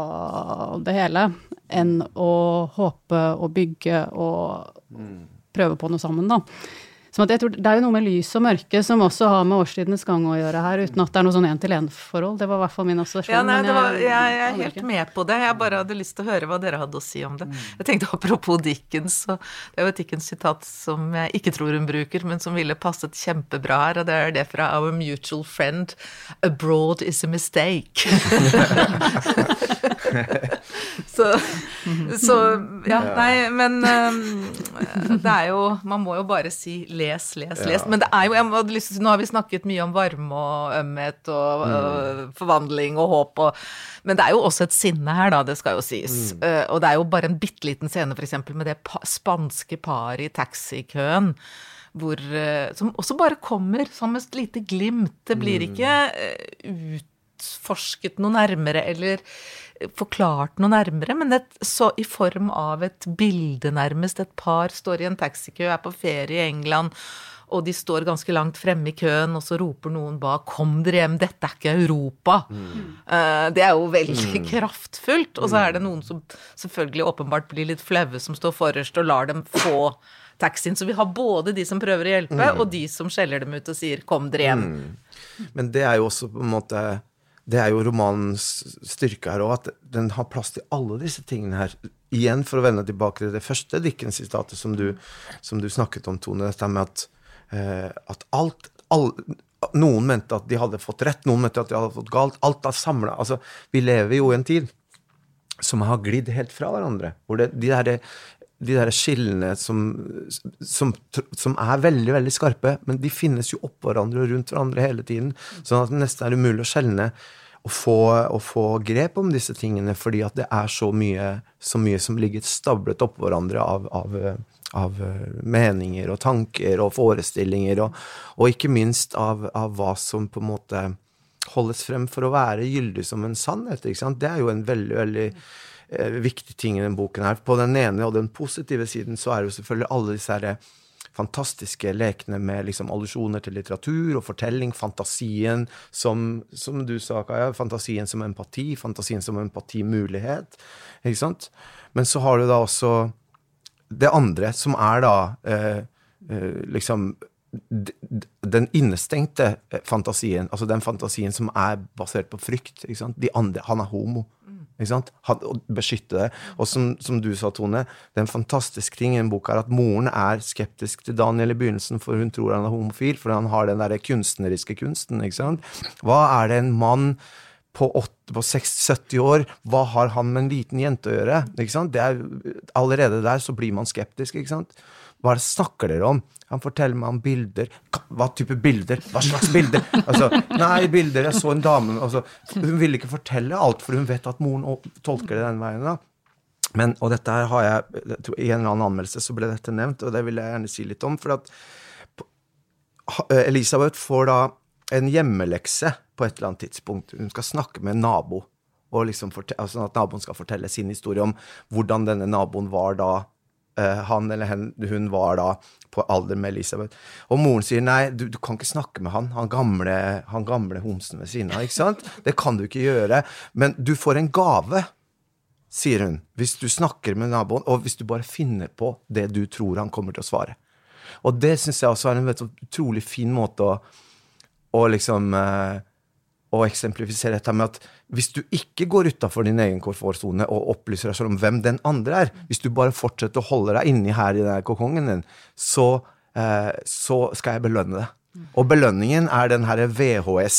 det hele, enn å håpe og bygge og mm. prøve på noe sammen, da. Så tror, det er jo noe med lys og mørke som også har med årstidenes gang å gjøre her, uten at det er noe sånn én-til-én-forhold. Det var i hvert fall min assosiasjon. Ja, nei, jeg, var, jeg, jeg, er helt med på det. Jeg bare hadde lyst til å høre hva dere hadde å si om det. Mm. Jeg tenkte apropos Dickens, så det er jo et Dickens-sitat som jeg ikke tror hun bruker, men som ville passet kjempebra her, og det er det fra Our Mutual Friend Abroad is a mistake. så, så, ja, nei, men um, det er jo Man må jo bare si les, les, les. Men det er jo jeg lyst til, Nå har vi snakket mye om varme og ømhet og mm. uh, forvandling og håp og Men det er jo også et sinne her, da, det skal jo sies. Mm. Uh, og det er jo bare en bitte liten scene, f.eks. med det pa spanske paret i taxikøen. Hvor, uh, som også bare kommer som et lite glimt. Det blir mm. ikke utforsket noe nærmere eller forklart noe nærmere, men et, så i form av et bilde, nærmest. Et par står i en taxikø, er på ferie i England, og de står ganske langt fremme i køen, og så roper noen bak 'Kom dere hjem, dette er ikke Europa'. Mm. Uh, det er jo veldig mm. kraftfullt. Og så er det noen som selvfølgelig åpenbart blir litt flaue, som står forrest og lar dem få taxien. Så vi har både de som prøver å hjelpe, mm. og de som skjeller dem ut og sier 'kom dere hjem'. Mm. Men det er jo også på en måte det er jo romanens styrke her òg, at den har plass til alle disse tingene her. Igjen for å vende tilbake til det første Dickens-sitatet som, som, du snakket om, Tone. Dette med at, eh, at alt all, Noen mente at de hadde fått rett, noen mente at de hadde fått galt. Alt er samla. Altså, vi lever jo i en tid som har glidd helt fra hverandre. Hvor det, de der de der skillene som, som, som, er veldig veldig skarpe, men de finnes jo oppå hverandre og rundt hverandre hele tiden. Sånn at det nesten er umulig å skjelne og få, å få grep om disse tingene, fordi at det er så mye, så mye som ligger stablet oppå hverandre av, av, av, meninger og tanker og forestillinger, og, og ikke minst av, av, hva som på en måte holdes frem for å være gyldig som en sannhet. Det er jo en veldig, veldig eh, viktige ting i denne boken her. På den ene og den positive siden så er jo selvfølgelig alle disse her eh, fantastiske lekene med liksom allusjoner til litteratur og fortelling, fantasien som, som du sa, Kaja, fantasien som empati, fantasien som empatimulighet. Ikke sant? Men så har du da også det andre, som er da eh, eh, liksom den innestengte eh, fantasien, altså den fantasien som er basert på frykt. De andre, han er homo. Å beskytte det. Og som, som du sa, Tone, det er en fantastisk ting i den boka er at moren er skeptisk til Daniel i begynnelsen, for hun tror han er homofil, for han har den derre kunstneriske kunsten. ikke sant? Hva er det en mann på, 8, på 60-70 år, hva har han med en liten jente å gjøre? Ikke er, allerede der så blir man skeptisk. ikke sant? Hva er det snakker dere om? Han forteller meg om bilder. Hva type bilder? Hva slags bilder? Altså, nei, bilder. Jeg så en dame altså, Hun ville ikke fortelle alt, for hun vet at moren tolker det den veien. da. Men, og dette her har jeg, I en eller annen anmeldelse så ble dette nevnt, og det vil jeg gjerne si litt om. For at Elisabeth får da en hjemmelekse på et eller annet tidspunkt. Hun skal snakke med en nabo. Og liksom altså at naboen skal fortelle sin historie om hvordan denne naboen var da han eller hen, hun var da på alder med Elisabeth. Og moren sier nei, du, du kan ikke snakke med han, han gamle, han gamle homsen ved siden av. ikke sant? Det kan du ikke gjøre. Men du får en gave, sier hun, hvis du snakker med naboen, og hvis du bare finner på det du tror han kommer til å svare. Og det syns jeg også er en vet, utrolig fin måte å, å liksom uh, å eksemplifisere dette med at hvis du ikke går utafor din egen komfortsone og opplyser deg selv om hvem den andre er, hvis du bare fortsetter å holde deg inni her i den kokongen din, så, eh, så skal jeg belønne det. Og belønningen er den herre VHS,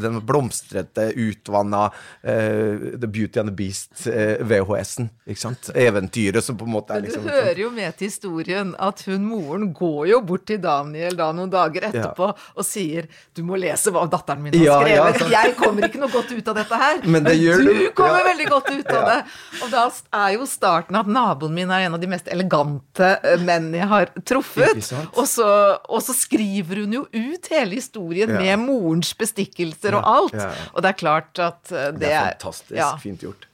den blomstrete, utvanna uh, The Beauty and the Beast uh, VHS-en. ikke sant? Eventyret som på en måte er liksom Det hører jo med til historien at hun moren går jo bort til Daniel da noen dager etterpå ja. og sier 'du må lese hva datteren min har ja, skrevet'. Ja, jeg kommer ikke noe godt ut av dette her, men, det men du kommer veldig godt ut av det. Og da er jo starten at naboen min er en av de mest elegante eh, menn jeg har truffet. Og så, og så skriver hun jo ut hele historien ja. med morens bestikkelser og alt. Og det er klart at det, det er fantastisk fint gjort.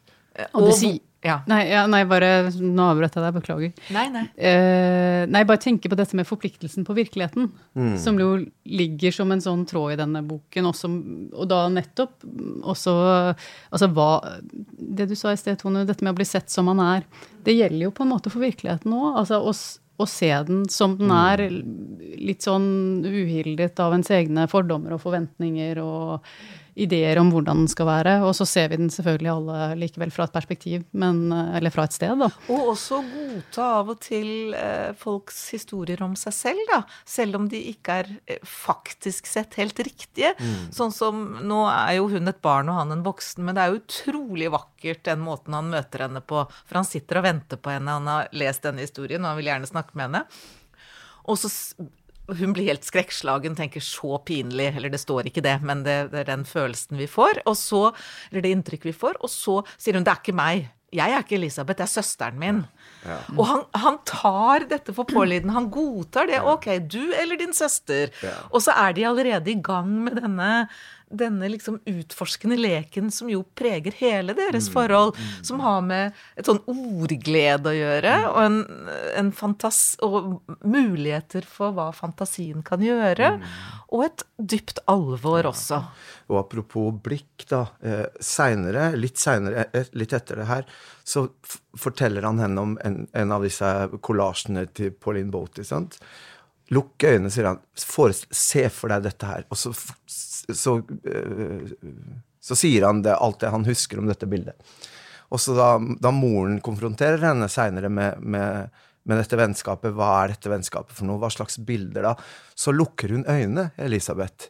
Og, og ja. Nei, ja, nei, bare nå avbrøt jeg deg, beklager. Nei, nei. Eh, nei, bare tenke på dette med forpliktelsen på virkeligheten, mm. som jo ligger som en sånn tråd i denne boken, også, og da nettopp også Altså hva Det du sa i sted, Tone, dette med å bli sett som man er, det gjelder jo på en måte for virkeligheten òg. Altså å, å, se den som den er, litt sånn uhildet av ens egne fordommer og forventninger og ideer om hvordan den skal være. Og så ser vi den selvfølgelig alle likevel fra et perspektiv, men, eh, eller fra et sted, da. Og også godta av og til eh, folks historier om seg selv, da. Selv om de ikke er eh, faktisk sett helt riktige. Mm. Sånn som Nå er jo hun et barn og han en voksen, men det er jo utrolig vakkert den måten han møter henne på. For han sitter og venter på henne, han har lest denne historien, og han vil gjerne snakke med henne. Og så hun blir helt skrekkslagen, tenker 'så pinlig', eller det står ikke det, men det, det, er den følelsen vi får, og så, eller det inntrykket vi får, og så sier hun 'det er ikke meg'. Jeg er ikke Elisabeth, det er søsteren min. Ja. Ja. Og han, han, tar dette for pålydende. Han godtar det. Ok, du eller din søster. Ja. Og så er de allerede i gang med denne denne liksom utforskende leken som jo preger hele deres mm. forhold, mm. som har med et sånn ordglede å gjøre, mm. og, en, en fantas og muligheter for hva fantasien kan gjøre, og et dypt alvor også. Og apropos blikk, da. Eh, seinere, litt seinere, eh, litt etter det her, så forteller han henne om en, en av disse kollasjene til Pauline Boaty. sant? Lukk øynene, sier han. se for deg dette her. Og så så, eh, så sier han det, alt det han husker om dette bildet. Og så da, da moren konfronterer henne seinere med, med, med, dette vennskapet, hva er dette vennskapet for noe, hva slags bilder da, så lukker hun øynene, Elisabeth.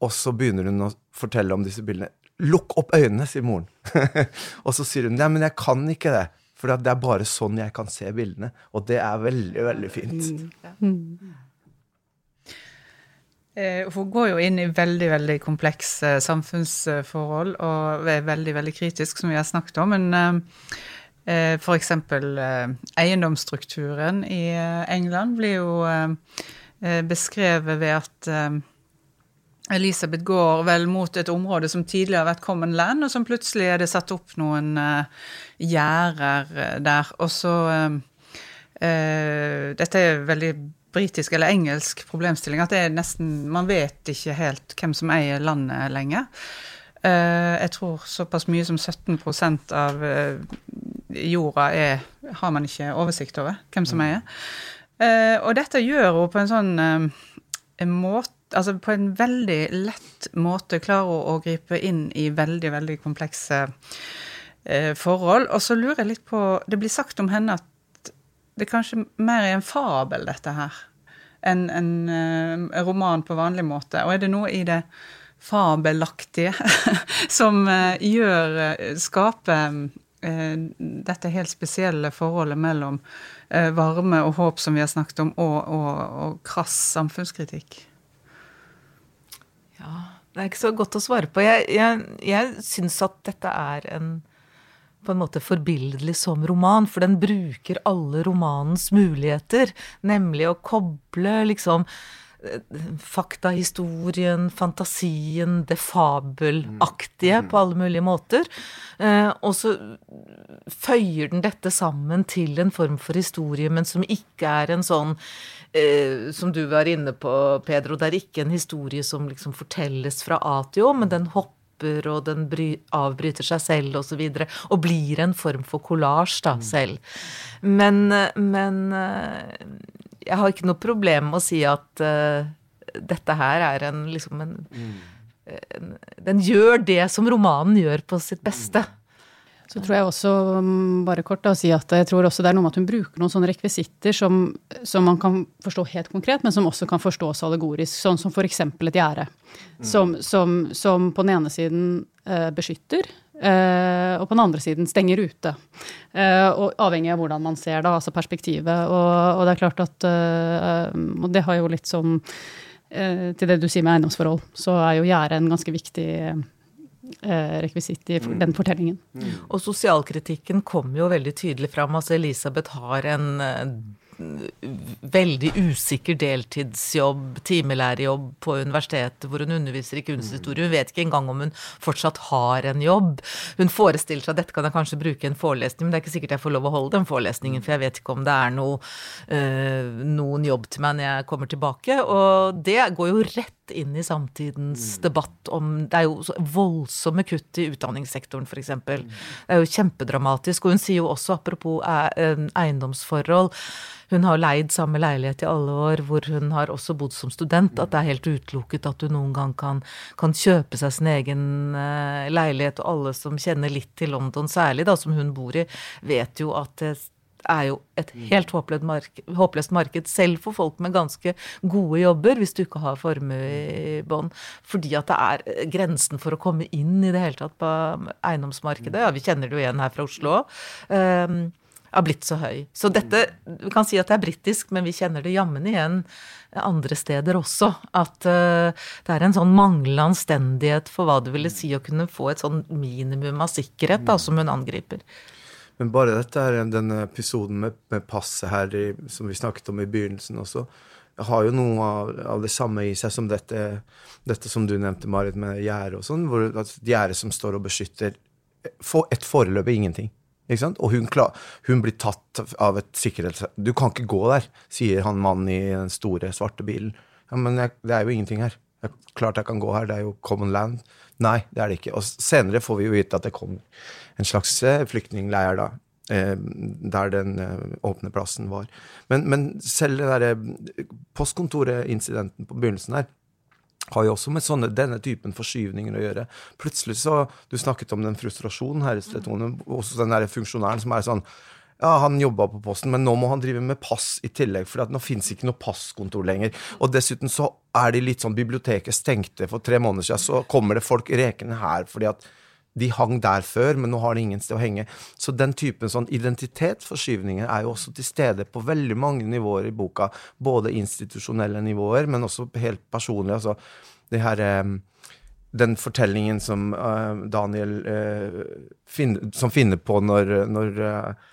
Og så begynner hun å fortelle om disse bildene. Lukk opp øynene, sier moren. og så sier hun ja, men jeg kan ikke det. For det er bare sånn jeg kan se bildene. Og det er veldig, veldig fint. Mm. Eh, hun går jo inn i veldig veldig komplekse samfunnsforhold og er veldig veldig kritisk, som vi har snakket om. Men eh, f.eks. Eh, eiendomsstrukturen i England blir jo beskrevet ved at Elisabeth går vel mot et område som tidligere har vært common land, og som plutselig er det satt opp noen gjerder der. Og så Dette er veldig britisk eller engelsk problemstilling. At det er nesten Man vet ikke helt hvem som eier landet lenger. Eh, jeg tror såpass mye som 17% av eh, jorda er, har man ikke oversikt over hvem som eier. Eh, og dette gjør hun på en sånn måte Altså på en veldig lett måte klarer å, å gripe inn i veldig, veldig komplekse eh, forhold. Og så lurer jeg litt på Det blir sagt om henne at det kanskje mer er en fabel, dette her, enn en, en eh, roman på vanlig måte. Og er det noe i det fabelaktige som eh, gjør eh, Skaper dette helt spesielle forholdet mellom varme og håp, som vi har snakket om, og, og, og krass samfunnskritikk? Det er ikke så godt å svare på. Jeg, jeg, jeg syns at dette er en på en måte forbilledlig som roman, for den bruker alle romanens muligheter, nemlig å koble liksom faktahistorien, fantasien, det fabelaktige på alle mulige måter. Eh, og så føyer den dette sammen til en form for historie, men som ikke er en sånn eh, Som du var inne på, Pedro, det er ikke en historie som liksom fortelles fra A til Å, men den hopper og den bry, avbryter seg selv osv. Og, så videre, og blir en form for kollasj da selv. Men, men eh, jeg har ikke noe problem med å si at uh, dette her er en liksom en, mm. en, Den gjør det som romanen gjør på sitt beste. Så tror jeg også, mm, bare kort da, å si at jeg tror også det er noe med at hun bruker noen sånne rekvisitter som, som, man kan forstå helt konkret, men som også kan forstås allegorisk. Sånn som f.eks. et gjerde. Mm. Som, som, som, på den ene siden eh, beskytter, eh, og på den andre siden stenger ute. Eh, og avhengig av hvordan man ser det, altså perspektivet. Og, og det er klart at eh, Og det har jo litt sånn Til det du sier med eiendomsforhold, så er jo gjerdet en ganske viktig rekvisitt i mm. den fortellingen. Mm. Og sosialkritikken kom jo veldig tydelig fram. Altså Elisabeth har en eh, veldig usikker deltidsjobb, timelærerjobb på universitetet hvor hun underviser i kunsthistorie. Hun vet ikke engang om hun fortsatt har en jobb. Hun forestiller seg at dette kan jeg kanskje bruke i en forelesning, men det er ikke sikkert jeg får lov å holde den forelesningen, for jeg vet ikke om det er noe, øh, noen jobb til meg når jeg kommer tilbake. Og det går jo rett inn i samtidens mm. debatt om Det er jo voldsomme kutt i utdanningssektoren, f.eks. Mm. Det er jo kjempedramatisk. Og hun sier jo også, apropos eh, eiendomsforhold hun har leid samme leilighet i alle år, hvor hun har også bodd som student, at det er helt utelukket at hun noen gang kan, kan kjøpe seg sin egen uh, leilighet. Og alle som kjenner litt til London, særlig da, som hun bor i, vet jo at det er jo et helt håpløst marked, håpløst marked, selv for folk med ganske gode jobber, hvis du ikke har formue i bånn. Fordi at det er grensen for å komme inn i det hele tatt på eiendomsmarkedet. Ja, vi kjenner det jo igjen her fra Oslo. Um, har blitt så høy. Så dette Vi kan si at det er britisk, men vi kjenner det jammen igjen andre steder også. At uh, det er en sånn manglende anstendighet for hva det ville si å kunne få et sånn minimum av sikkerhet da, som hun angriper. Men bare dette her, denne episoden med, med passet her i, som vi snakket om i begynnelsen også, har jo noe av, av, det samme i seg som dette, dette som du nevnte, Marit, med gjerdet og sånn. hvor Gjerdet som står og beskytter for et foreløpig ingenting. Ikke sant? Og hun, klar, hun, blir tatt av et sikkerhets... Du kan ikke gå der, sier han mannen i den store, svarte bilen. Ja, men jeg, det er jo ingenting her. Jeg, klart jeg kan gå her, det er jo common land. Nei, det er det ikke. Og senere får vi jo vite at det kommer en slags eh, flyktningleir da. Eh, der den eh, åpne plassen var. Men, men selv det derre postkontoret-incidenten på begynnelsen her, har jo også med sånne, denne typen forskyvninger å gjøre. Plutselig så Du snakket om den frustrasjonen her, Stretone, også den der funksjonæren som er sånn ja, han jobba på Posten, men nå må han drive med pass i tillegg, for nå fins ikke noe passkontor lenger. Og dessuten så er de litt sånn Biblioteket stengte for tre måneder siden, så kommer det folk rekende her fordi at de hang der før, men nå har de ingen sted å henge. Så den typen sånn identitetsforskyvninger er jo også til stede på veldig mange nivåer i boka. Både institusjonelle nivåer, men også helt personlig. Altså det her eh, Den fortellingen som uh, Daniel finner, som finner på når, når uh,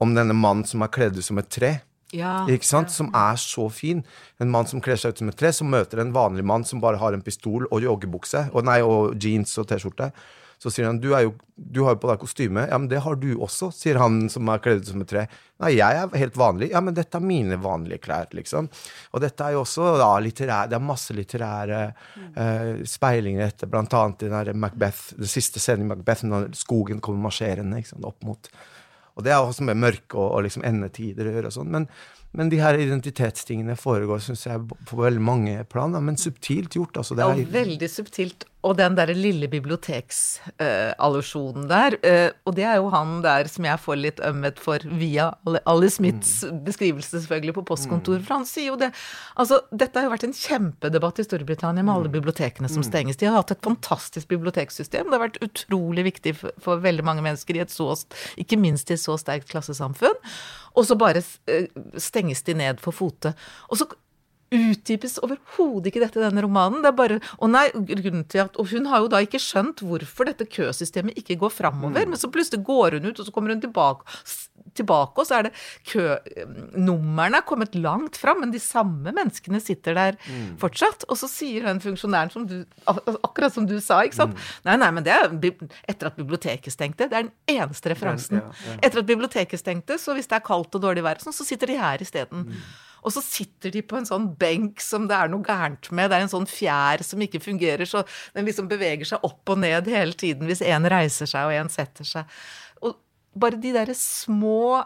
Om denne mannen som er kledd ut som et tre. Ja, ikke sant? Som er så fin. En mann som kler seg ut som et tre, som møter en vanlig mann som bare har en pistol og joggebukse, og, nei, og jeans og T-skjorte. Så sier han du, jo, du har jo på deg kostyme. Ja, men det har du også, sier han som er kledd ut som et tre. Nei, jeg er helt vanlig. Ja, men dette er mine vanlige klær, liksom. Og dette er jo også da litterær Det er masse litterære eh, speilinger etter, blant annet i den Macbeth, det siste scenen i Macbeth, når skogen kommer marsjerende ikke sant, opp mot Og det er også med mørke og, og liksom endetider å gjøre og sånn. Men, Men de her identitetstingene foregår, syns jeg, på veldig mange plan. Men subtilt gjort. Altså, det Ja, er veldig subtilt. Og den derre lille biblioteksallusjonen der. Uh, og det er jo han der som jeg får litt ømhet for via Ali- Smiths Smiths beskrivelse, selvfølgelig, på postkontor. For han sier jo det. Altså, dette har jo vært en kjempedebatt i Storbritannia med alle bibliotekene som stenges. De har hatt et fantastisk biblioteksystem. Det har vært utrolig viktig for, for veldig mange mennesker i et så, ikke minst i et så sterkt klassesamfunn. Og så bare uh, stenges de ned for fote. Og så utdypes overhodet ikke dette i denne romanen. Det er bare og, nei, grunnen til at Og hun har jo da ikke skjønt hvorfor dette køsystemet ikke går framover, men så plutselig går hun ut, og så kommer hun tilbake, tilbake og så er det kønumrene er kommet langt fram, men de samme menneskene sitter der fortsatt. Og så sier den funksjonæren som du Akkurat som du sa, ikke sant. Nei, nei, men det er etter at biblioteket stengte. Det er den eneste referansen. Ja, ja. Etter at biblioteket stengte, så hvis det er kaldt og dårlig vær, sånn, så sitter de her isteden. Og så sitter de på en sånn benk som det er noe gærent med. Det er en sånn fjær som ikke fungerer, så den liksom beveger seg opp og ned hele tiden hvis en reiser seg og en setter seg. Bare de derre små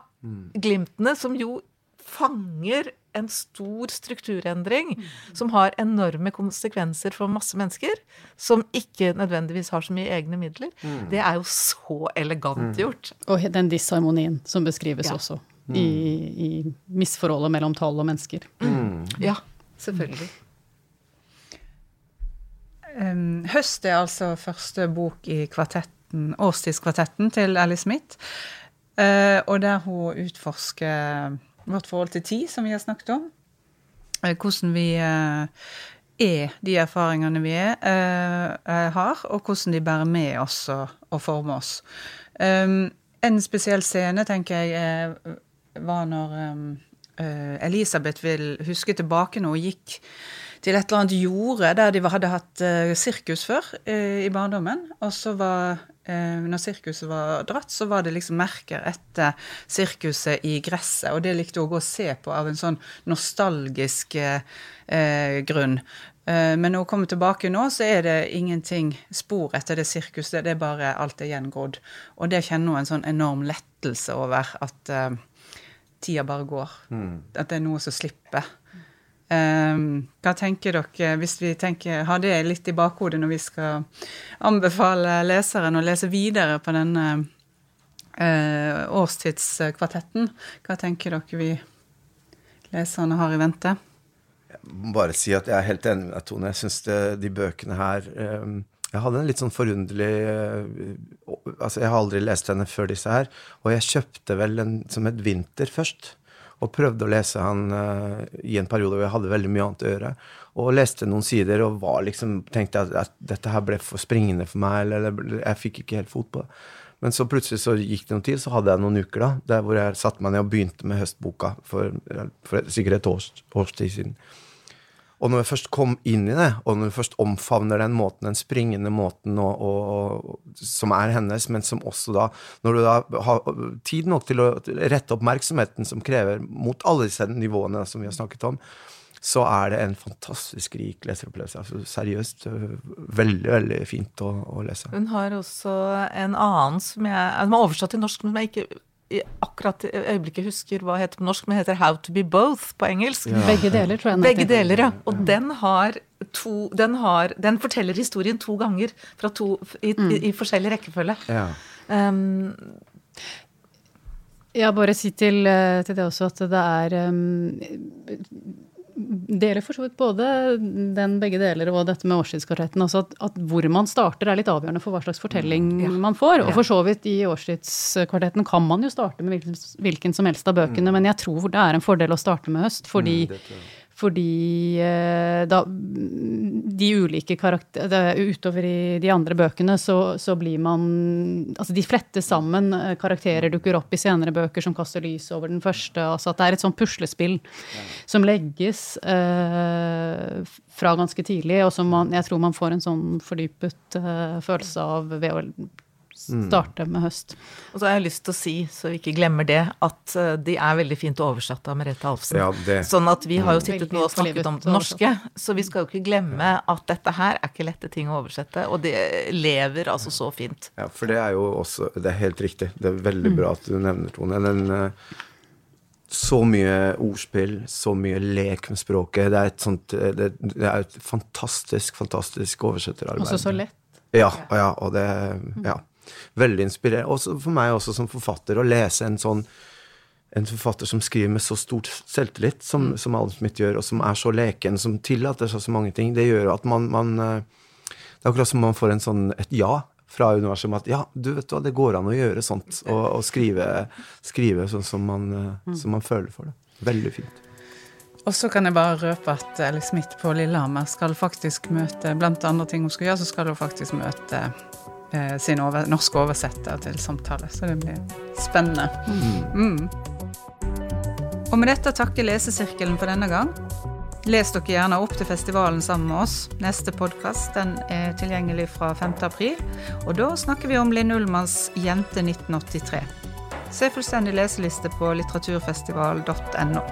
glimtene som jo fanger en stor strukturendring som har enorme konsekvenser for masse mennesker, som ikke nødvendigvis har så mye egne midler, det er jo så elegant gjort. Og den disharmonien som beskrives Ja. også. I, I misforholdet mellom tall og mennesker. Ja, selvfølgelig. Um, Høst er altså første bok i kvartetten, årstidskvartetten til Ellie Smith. eh, og der hun utforsker vårt forhold til tid, som vi har snakket om. Eh, hvordan vi eh, er de erfaringene vi er, har, og hvordan de bærer med oss og, og former oss. En spesiell scene, tenker jeg, var når Elisabeth vil huske tilbake når hun gikk til et eller annet jorde der de hadde hatt sirkus før i barndommen. Og så var Når sirkuset var dratt, så var det liksom merker etter sirkuset i gresset. Og det likte hun å se på av en sånn nostalgisk eh, eh, grunn. Eh, men når hun kommer tilbake nå, så er det ingenting spor etter det sirkuset. Det er bare alt er gjengrodd. Og det kjenner hun en sånn enorm lettelse over at eh, tida bare går. At det er noe som slipper. Um, hva tenker dere, hvis vi tenker, har det litt i bakhodet når vi skal anbefale leseren å lese videre på denne uh, årstidskvartetten? Hva tenker dere vi leserne har i vente? må bare si at jeg er helt enig med deg, Tone. Jeg syns de bøkene her eh, Jeg hadde en litt sånn forunderlig eh, Altså, jeg har aldri lest henne før disse her, og jeg kjøpte vel en som et vinter først. Og prøvde å lese han uh, i en periode hvor jeg hadde veldig mye annet å gjøre. Og leste noen sider og liksom, tenkte at, at dette her ble for springende for meg, eller eller jeg fikk ikke helt fot på det. Men så plutselig så gikk det noen tid, så hadde jeg noen uker da, der hvor jeg satte meg ned og begynte med høstboka for, for sikkert et års, års tid siden. Og når vi først kom inn i det, og når vi først omfavner den måten, den springende måten og, og, som er hennes, men som også da Når du da har tid nok til å rette oppmerksomheten som krever mot alle disse nivåene som vi har snakket om, så er det en fantastisk rik leseropplevelse. Altså, seriøst øh, veldig, veldig fint å, å lese. Hun har også en annen som jeg Som er oversatt til norsk, men som jeg ikke akkurat i øyeblikket husker hva heter på norsk, men heter How to be both på engelsk. Begge deler, tror jeg. Begge deler, ja. Og den har to Den, har, den forteller historien to ganger fra to, i, i, i forskjellig rekkefølge. Ja. Um, Ja, bare si til, eh, til det også at det er um, Gjelder for så vidt både den begge deler og dette med årstidskvartetten. Altså at, at hvor man starter er litt avgjørende for hva slags fortelling Ja. man får. Og for så vidt i årstidskvartetten kan man jo starte med hvilken, hvilken som helst av bøkene, men jeg tror det er en fordel å starte med høst, fordi Mm. Fordi eh, da De ulike karakterer Utover i de andre bøkene så, så blir man Altså de flettes sammen. eh, Karakterer dukker opp i senere bøker som kaster lys over den første. Altså at det er et sånt puslespill som legges eh, fra ganske tidlig, og som man, jeg tror man får en sånn fordypet eh, følelse av ved å starte med høst. og så har jeg lyst til å si, så vi ikke glemmer det, at eh, de er veldig fint oversatt av Merete Alfsen. Ja, det. Sånn at vi har jo sittet nå og snakket om det norske, så vi skal jo ikke glemme at dette her er ikke lette ting å oversette, og det lever altså så fint. Ja, for det er jo også Det er helt riktig. Det er veldig bra at du nevner, Tone. Den, eh, så mye ordspill, så mye lek med språket. Det er et sånt Det, det er et fantastisk, fantastisk oversetterarbeid. Også så lett. Ja, ja og det Ja. Veldig inspirerende. Også for meg også som forfatter å lese en sånn en forfatter som skriver med så stort selvtillit, som, mm. som Adam Smith gjør, og som er så leken, som tillater seg så mange ting, det gjør at man, man eh, Det er akkurat som man får en sånn, et ja fra universet om at ja, du vet hva, det går an å gjøre sånt, og, og skrive, skrive, sånn som man, eh, mm. som man, føler for det. Veldig fint. Og så kan jeg bare røpe at Alex Smith på Lillehammer skal faktisk møte Blant andre ting hun skal gjøre, så skal hun faktisk møte sin over, norske oversetter til samtale. Så det blir spennende. Mm. Mm. Og med dette takker Lesesirkelen for denne gang. Les dere gjerne opp til festivalen sammen med oss. Neste podkast er tilgjengelig fra 5. april, og da snakker vi om Linn Ullmanns 'Jente 1983'. Se fullstendig leseliste på litteraturfestival.no.